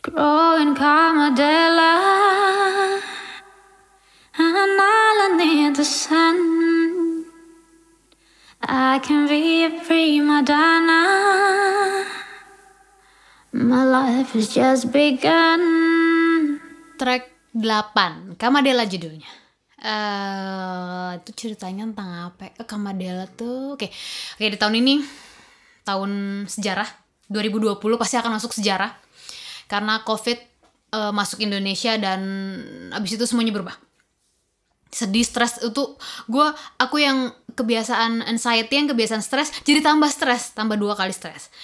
Growing Kamadela And I need the sun. I can be a prima donna My life has just begun. Track 8, Kamadela judulnya. Eh itu ceritanya tentang apa? Eh, Kamadela tuh, oke, oke di tahun ini tahun sejarah 2020 pasti akan masuk sejarah karena COVID eh, masuk Indonesia dan abis itu semuanya berubah. Sedih, stres itu gue aku yang kebiasaan anxiety yang kebiasaan stres jadi tambah stres, tambah dua kali stres.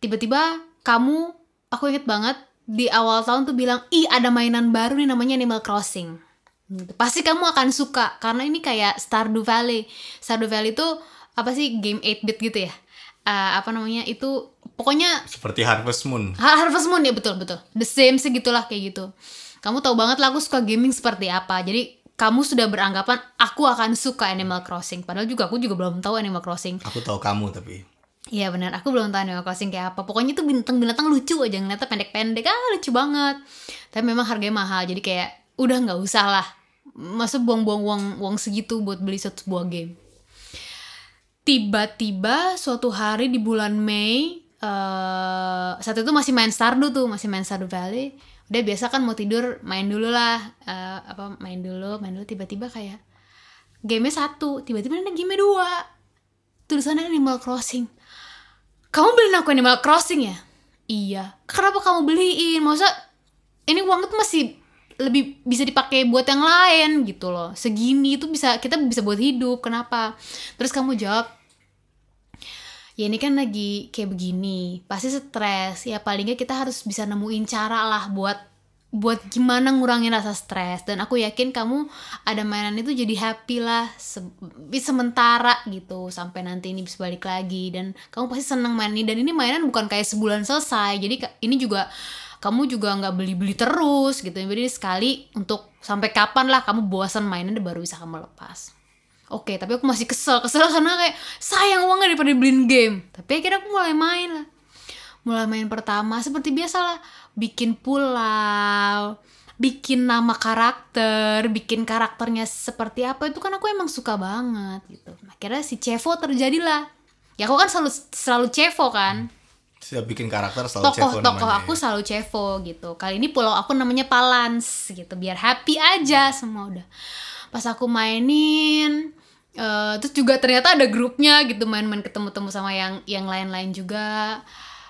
Tiba-tiba kamu, aku inget banget di awal tahun tuh bilang, ih ada mainan baru nih namanya Animal Crossing. Gitu. Pasti kamu akan suka karena ini kayak Stardew Valley. Stardew Valley itu apa sih game 8-bit gitu ya? Eh, apa namanya itu pokoknya Seperti Harvest Moon. Ha- Harvest Moon ya betul betul. The same segitulah kayak gitu. Kamu tahu banget lah aku suka gaming seperti apa. Jadi kamu sudah beranggapan aku akan suka Animal Crossing. Padahal juga aku juga belum tahu Animal Crossing. Aku tahu kamu tapi. Iya benar, aku belum tahu Animal Crossing kayak apa. Pokoknya itu binatang-binatang lucu aja ngeliatnya pendek-pendek, ah lucu banget. Tapi memang harganya mahal, jadi kayak udah nggak usah lah. Masa buang-buang uang, uang segitu buat beli satu sebuah game. Tiba-tiba suatu hari di bulan Mei, eh saat itu masih main Stardew tuh, masih main Stardew Valley. Udah biasa kan mau tidur, main dulu lah, eh, apa main dulu, main dulu. Tiba-tiba kayak gamenya satu, tiba-tiba ada game dua. Tulisannya Animal Crossing kamu beliin aku Animal Crossing ya? Iya. Kenapa kamu beliin? Masa ini uang itu masih lebih bisa dipakai buat yang lain gitu loh. Segini itu bisa kita bisa buat hidup. Kenapa? Terus kamu jawab, ya ini kan lagi kayak begini, pasti stres. Ya paling nggak kita harus bisa nemuin cara lah buat buat gimana ngurangin rasa stres. Dan aku yakin kamu ada mainan itu jadi happy lah se sementara gitu. Sampai nanti ini bisa balik lagi. Dan kamu pasti seneng main ini. Dan ini mainan bukan kayak sebulan selesai. Jadi ini juga kamu juga nggak beli-beli terus gitu. Jadi sekali untuk sampai kapan lah kamu bosan mainan baru bisa kamu lepas Oke, tapi aku masih kesel, kesel karena kayak sayang uangnya daripada beliin game. Tapi akhirnya aku mulai main lah. Mulai main pertama seperti biasa lah, bikin pulau, bikin nama karakter, bikin karakternya seperti apa itu kan aku emang suka banget gitu. Akhirnya si Cevo terjadilah. Ya aku kan selalu selalu Cevo kan Setiap bikin karakter selalu Cevo tokoh tokoh namanya. aku selalu Cevo gitu kali ini pulau aku namanya Palans gitu biar happy aja semua udah pas aku mainin eh, terus juga ternyata ada grupnya gitu main-main ketemu-temu sama yang yang lain-lain juga.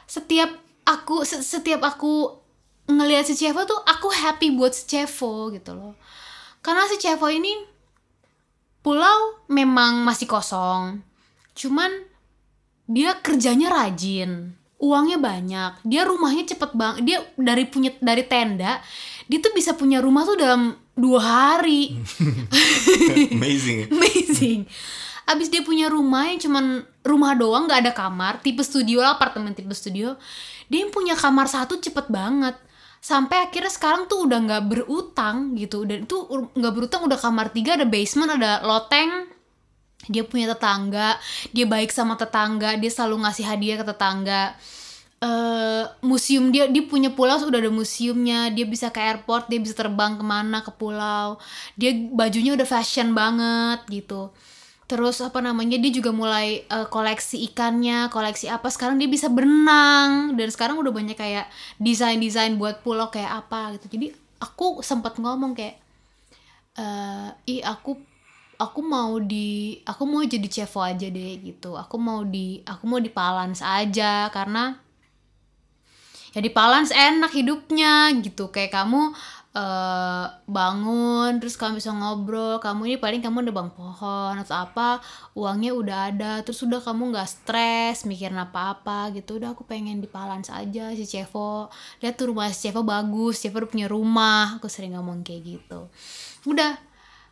Setiap aku se- setiap aku ngelihat si Cevo tuh aku happy buat si Cevo gitu loh. Karena si Cevo ini pulau memang masih kosong cuman dia kerjanya rajin uangnya banyak dia rumahnya cepet banget dia dari punya dari tenda dia tuh bisa punya rumah tuh dalam dua hari. Amazing. amazing. Abis dia punya rumah yang cuman rumah doang nggak ada kamar tipe studio lah apartemen tipe studio dia yang punya kamar satu cepet banget. Sampai akhirnya sekarang tuh udah nggak berutang gitu. Dan itu nggak berutang udah kamar tiga ada basement ada loteng. Dia punya tetangga dia baik sama tetangga dia selalu ngasih hadiah ke tetangga eh museum dia dia punya pulau udah ada museumnya dia bisa ke airport dia bisa terbang ke mana ke pulau. Dia bajunya udah fashion banget gitu. Terus apa namanya dia juga mulai eh, koleksi ikannya koleksi apa. Sekarang dia bisa berenang dan sekarang udah banyak kayak desain desain buat pulau kayak apa gitu. Jadi aku sempat ngomong kayak eh ih aku aku mau di aku mau jadi cevo aja deh gitu. Aku mau di aku mau di Palans aja karena ya di Palans enak hidupnya gitu. Kayak kamu eh, bangun terus kamu bisa ngobrol kamu ini paling kamu nebang pohon atau apa uangnya udah ada terus udah kamu nggak stres mikirin apa-apa gitu. Udah aku pengen di Palans aja si Cevo. Lihat tuh rumah si Cevo bagus Cevo udah punya rumah. Aku sering ngomong kayak gitu. Udah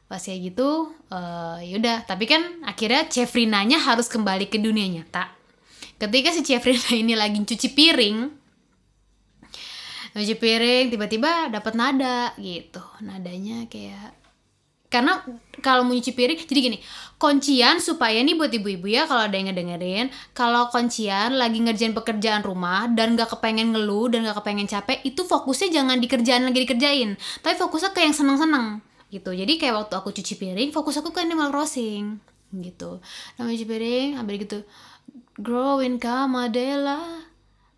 pas kayak gitu eh yaudah tapi kan akhirnya Cefrinanya harus kembali ke dunia nyata. Ketika si Cefrina ini lagi cuci piring cuci piring tiba-tiba dapat nada gitu. Nadanya kayak karena kalau mau nyuci piring jadi gini kuncian supaya nih buat ibu-ibu ya kalau ada yang ngedengerin kalau kuncian lagi ngerjain pekerjaan rumah dan gak kepengen ngeluh dan gak kepengen capek itu fokusnya jangan di kerjaan lagi dikerjain. Tapi fokusnya ke yang seneng-seneng gitu. Jadi kayak waktu aku cuci piring fokus aku ke Animal Crossing gitu. Namanya cuci piring habis gitu growing kamadela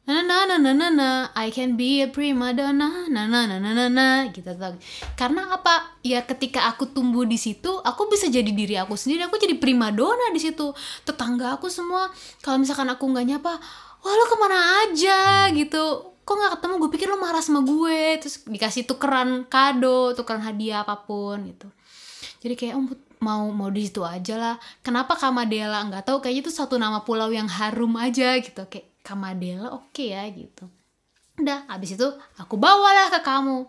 na na na na na na I can be a prima donna. Na na na na na na gitu tuh karena apa? Ya ketika aku tumbuh di situ aku bisa jadi diri aku sendiri. Aku jadi prima donna di situ. Tetangga aku semua kalau misalkan aku nggak nyapa wah lo ke mana aja? Gitu. Kok nggak ketemu? Gue pikir lo marah sama gue. Terus dikasih tukeran kado tukeran hadiah apa pun gitu. Jadi kayak oh mau mau di situ aja lah. Kenapa Kamadela nggak tahu? Kayaknya itu satu nama pulau yang harum aja gitu. Kayak Kamadela oke okay ya gitu. Udah habis itu aku bawalah ke kamu.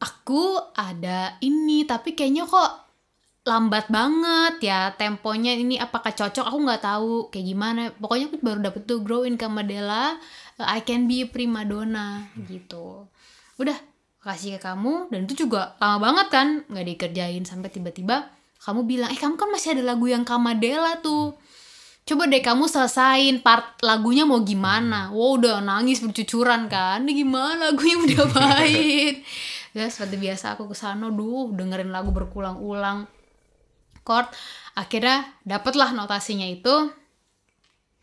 Aku ada ini tapi kayaknya kok lambat banget ya temponya. Ini apakah cocok? Aku nggak tahu kayak gimana. Pokoknya aku baru dapet tuh grow in Kamadela I can be prima donna gitu. Udah kasih ke kamu dan itu juga lama banget kan nggak dikerjain. Sampai tiba-tiba kamu bilang eh kamu kan masih ada lagu yang Kamadela tuh coba deh kamu selesain part lagunya mau gimana. Wow udah nangis bercucuran kan? Ini gimana lagunya udah baik ya seperti biasa aku ke sana duh dengerin lagu berulang-ulang. Chord akhirnya dapatlah notasinya itu.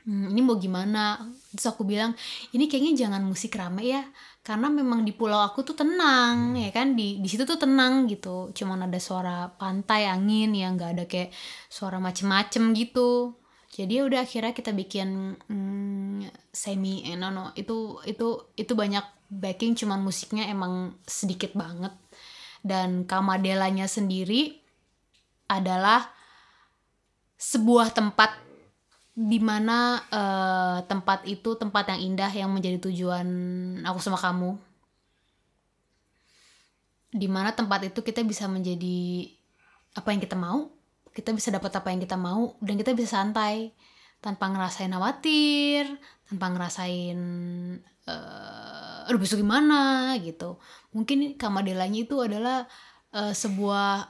Hmm, ini mau gimana? Terus aku bilang ini kayaknya jangan musik rame ya karena memang di pulau aku tuh tenang ya kan? Di di situ tuh tenang gitu. Cuman ada suara pantai angin yang nggak ada kayak suara macem-macem gitu jadi udah akhirnya kita bikin hmm, semi eh, no, no itu itu itu banyak backing cuman musiknya emang sedikit banget. Dan kamadelanya sendiri adalah sebuah tempat di mana uh, tempat itu tempat yang indah yang menjadi tujuan aku sama kamu. Di mana tempat itu kita bisa menjadi apa yang kita mau kita bisa dapat apa yang kita mau dan kita bisa santai tanpa ngerasain khawatir tanpa ngerasain uh, aduh besok gimana gitu. Mungkin kamadelanya itu adalah uh, sebuah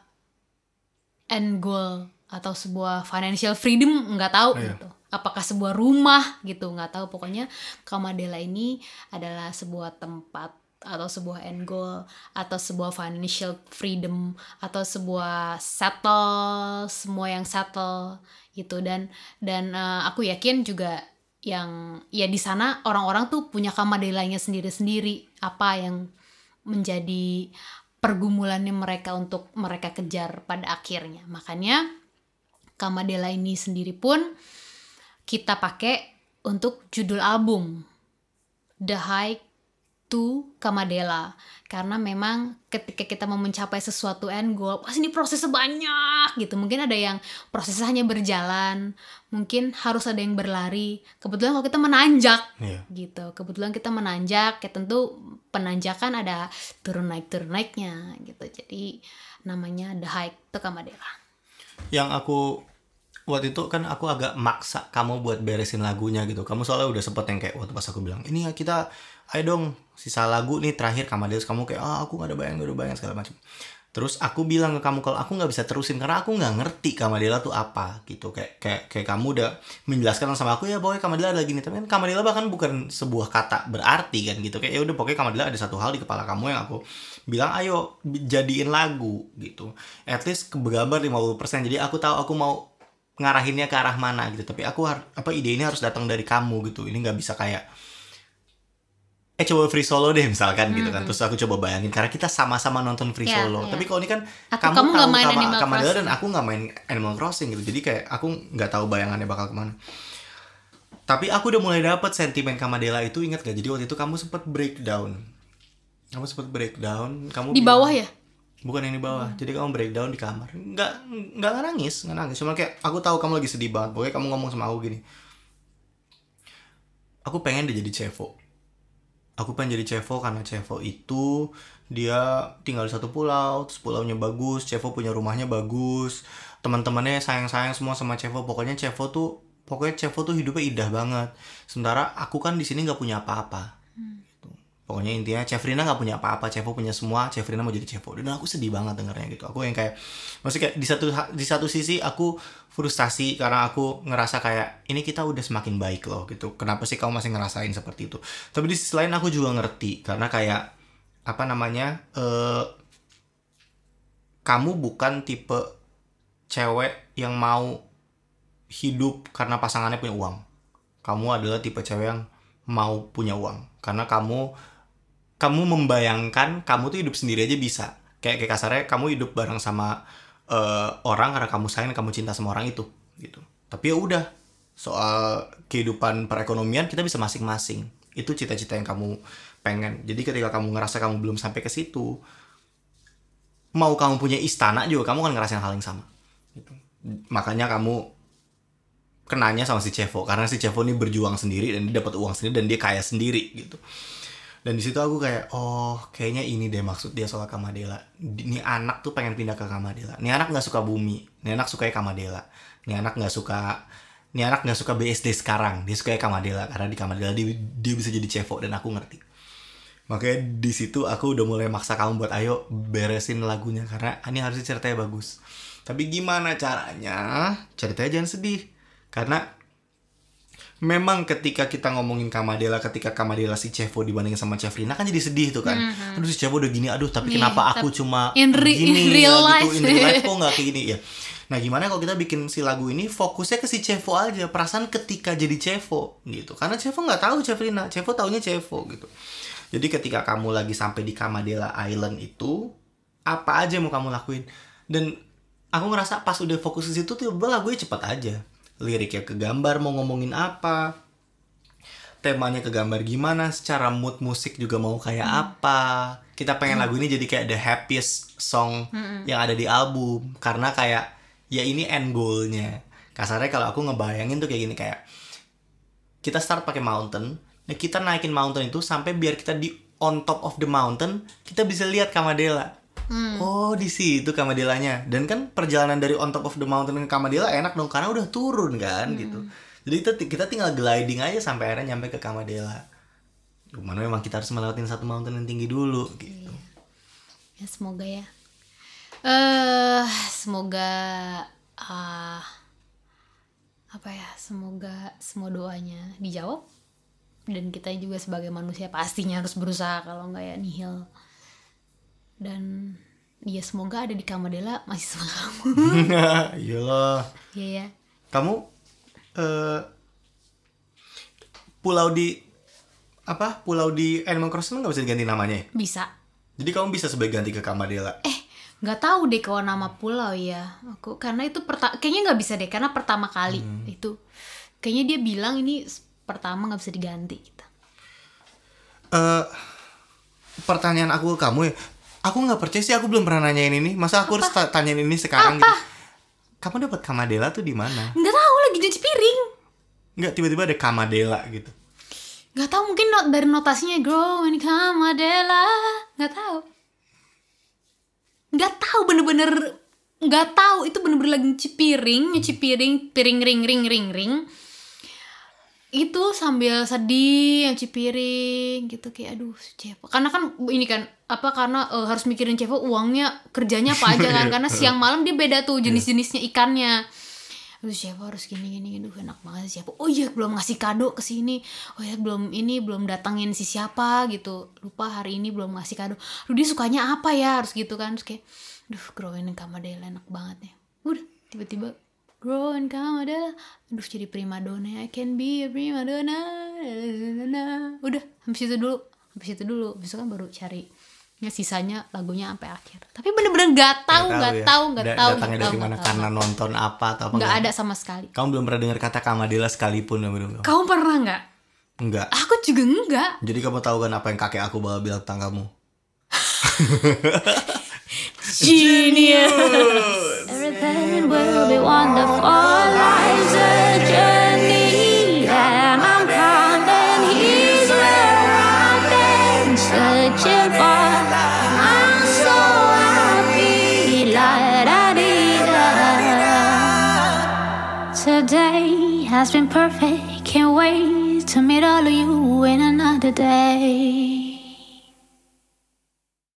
end goal atau sebuah financial freedom nggak tahu yeah. gitu. Apakah sebuah rumah gitu nggak tahu. Pokoknya kamadela ini adalah sebuah tempat atau sebuah end goal atau sebuah financial freedom atau sebuah settle semua yang settle gitu. Dan dan uh, aku yakin juga yang ya di sana orang-orang tuh punya kamadelanya sendiri-sendiri apa yang menjadi pergumulannya mereka untuk mereka kejar pada akhirnya. Makanya kamadela ini sendiri pun kita pakai untuk judul album The High to Kamadela karena memang ketika kita mau mencapai sesuatu end goal pasti ini prosesnya banyak gitu. Mungkin ada yang prosesnya hanya berjalan mungkin harus ada yang berlari. Kebetulan kalau kita menanjak yeah. gitu. Kebetulan kita menanjak ya tentu penanjakan ada turun naik turun naiknya gitu. Jadi namanya the hike to Kamadela yang aku waktu itu kan aku agak maksa kamu buat beresin lagunya gitu. Kamu soalnya udah sempet yang kayak waktu pas aku bilang ini ya kita ayo dong sisa lagu nih terakhir Kamadeus kamu kayak oh, aku gak ada bayang gak ada bayang segala macam. Terus aku bilang ke kamu kalau aku nggak bisa terusin karena aku nggak ngerti Kamadela tuh apa gitu. Kayak kayak kayak kamu udah menjelaskan sama aku ya pokoknya Kamadela ada gini tapi kan Kamadela bahkan bukan sebuah kata berarti kan gitu. Kayak ya udah pokoknya Kamadela ada satu hal di kepala kamu yang aku bilang ayo jadiin lagu gitu. At least kebegabar 50% jadi aku tahu aku mau ngarahinnya ke arah mana gitu. Tapi aku apa ide ini harus datang dari kamu gitu. Ini nggak bisa kayak eh coba free solo deh misalkan hmm. gitu kan. Terus aku coba bayangin karena kita sama-sama nonton free yeah, solo. yeah. tapi kalau ini kan aku, kamu, kamu tahu main Animal Crossing. dan aku nggak main Animal Crossing gitu. Jadi kayak aku nggak tahu bayangannya bakal ke mana. Tapi aku udah mulai dapet sentimen Kamadela itu ingat gak jadi waktu itu kamu sempet breakdown. Kamu sempet breakdown kamu di bawah ya? Bukan yang di bawah. Hmm. jadi kamu breakdown di kamar. Nggak nggak nangis nggak nangis. Cuma kayak aku tahu kamu lagi sedih banget. Pokoknya kamu ngomong sama aku gini. Aku pengen dia jadi cevo aku pengen jadi Cevo karena Cevo itu dia tinggal di satu pulau terus pulaunya bagus Cevo punya rumahnya bagus teman-temannya sayang-sayang semua sama Cevo pokoknya Cevo tuh pokoknya Cevo tuh hidupnya indah banget. Sementara aku kan di sini nggak punya apa-apa. Hmm. Pokoknya intinya Cefrina nggak punya apa-apa Cevo punya semua Cefrina mau jadi Cevo dan aku sedih banget dengarnya gitu. Aku yang kayak maksudnya kayak di satu di satu sisi aku frustasi karena aku ngerasa kayak ini kita udah semakin baik loh gitu. Kenapa sih kamu masih ngerasain seperti itu? Tapi di sisi lain aku juga ngerti karena kayak apa namanya eh kamu bukan tipe cewek yang mau hidup karena pasangannya punya uang. Kamu adalah tipe cewek yang mau punya uang. Karena kamu kamu membayangkan kamu tuh hidup sendiri aja bisa. Kayak kayak kasarnya kamu hidup bareng sama eh, orang karena kamu sayang kamu cinta sama orang itu gitu. Tapi ya udah soal kehidupan perekonomian kita bisa masing-masing. Itu cita-cita yang kamu pengen. Jadi ketika kamu ngerasa kamu belum sampai ke situ, mau kamu punya istana juga kamu kan ngerasain hal yang sama gitu. makanya kamu kenanya sama si Cevo karena si Cevo ini berjuang sendiri dan dia dapat uang sendiri dan dia kaya sendiri gitu dan di situ aku kayak oh kayaknya ini deh maksud dia soal Kamadela. Ini anak tuh pengen pindah ke Kamadela. Ini anak nggak suka bumi. Ini anak suka Kamadela. Ini anak nggak suka ini anak nggak suka BSD sekarang. Dia suka Kamadela. Karena di Kamadela dia, dia bisa jadi Cevo dan aku ngerti. Makanya di situ aku udah mulai maksa kamu buat ayo beresin lagunya. Karena ini harusnya ceritanya bagus. Tapi gimana caranya? Ceritanya jangan sedih. Karena memang ketika kita ngomongin Kamadela ketika Kamadela si Cevo dibandingin sama Cefrina kan jadi sedih tuh kan. Aduh si Cevo udah gini, aduh tapi Nih, kenapa tapi aku cuma in re- gini in real ya, life. gitu in real life kok nggak kayak gini? Ya. Nah gimana kalau kita bikin si lagu ini fokusnya ke si Cevo aja? Perasaan ketika jadi Cevo gitu. Karena Cevo nggak tahu Cefrina Cevo taunya Cevo gitu. Jadi ketika kamu lagi sampai di Kamadela Island itu apa aja yang mau kamu lakuin? Dan aku ngerasa pas udah fokus ke situ tuh lagunya cepet aja liriknya ke gambar mau ngomongin apa temanya ke gambar gimana secara mood musik juga mau kayak apa. Kita pengen lagu ini jadi kayak the happiest song yang ada di album karena kayak ya ini end goalnya. Kasarnya kalau aku ngebayangin tuh kayak gini kayak kita start pakai mountain nah kita naikin mountain itu sampai biar kita di on top of the mountain kita bisa lihat Kamadela oh di situ Kamadelanya dan kan perjalanan dari on top of the mountain ke Kamadela enak dong karena udah turun kan gitu. Jadi kita kita tinggal gliding aja sampai akhirnya nyampe ke Kamadela Cuman memang kita harus melewatin satu mountain yang tinggi dulu gitu. ya semoga ya. Eh semoga ah apa ya semoga semua doanya dijawab. Dan kita juga sebagai manusia pastinya harus berusaha kalau nggak ya nihil dan ya semoga ada di Kamadela masih sama kamu Iyalah. ya ya Kamu eh pulau di apa? Pulau di Animal Crossing nggak bisa diganti namanya ya? bisa Jadi kamu bisa sebagai ganti ke Kamadela. eh nggak tahu deh kalau nama pulau ya aku karena itu perta kayaknya nggak bisa deh karena pertama kali itu kayaknya dia bilang ini pertama nggak bisa diganti gitu eh pertanyaan aku ke kamu ya. Aku nggak percaya sih aku belum pernah nanyain ini. Masa aku harus ta- tanyain ini sekarang gitu? Kamu dapat Kamadela tuh di mana? nggak tahu lagi cuci piring Nggak tiba-tiba ada Kamadela gitu. nggak tahu mungkin not dari notasinya grow in Kamadela nggak tahu nggak tahu bener-bener nggak tahu itu bener-bener lagi nyuci piring nyuci piring piring ring ring ring ring itu sambil sedih nyuci piring gitu. Kayak aduh Cevo karena kan ini kan apa karena eh, harus mikirin Cevo uangnya kerjanya apa aja kan. Karena siang malam dia beda tuh jenis-jenisnya ikannya. Aduh Cevo harus gini gini aduh enak banget Cevo oh iya belum ngasih kado ke sini. Oh ya belum ini belum datangin si siapa gitu. Lupa hari ini belum ngasih kado. Aduh dia sukanya apa ya? harus gitu kan. Terus kayak aduh growing Kamadela enak banget ya. Udah tiba-tiba growing Kamadela aduh jadi primadona I can be a primadona udah habis itu dulu habis itu dulu besok kan baru cari ya sisanya lagunya sampai akhir tapi bener-bener nggak tahu nggak ya. tahu nggak Da- tahu Datangnya dari tahu, mana? Karena tahu. nonton apa atau apa? nggak ada sama sekali Kamu belum pernah dengar kata Kamadela sekalipun ya belum? kamu pernah nggak Enggak. aku juga enggak Jadi kamu tahu kan apa yang kakek aku bakal bilang tentang kamu? genius Everything will be wonderful. Life's a journey, and I'm counting. He's where I've been searching for. I'm so happy, la da dee da. Today has been perfect. Can't wait to meet all of you in another day.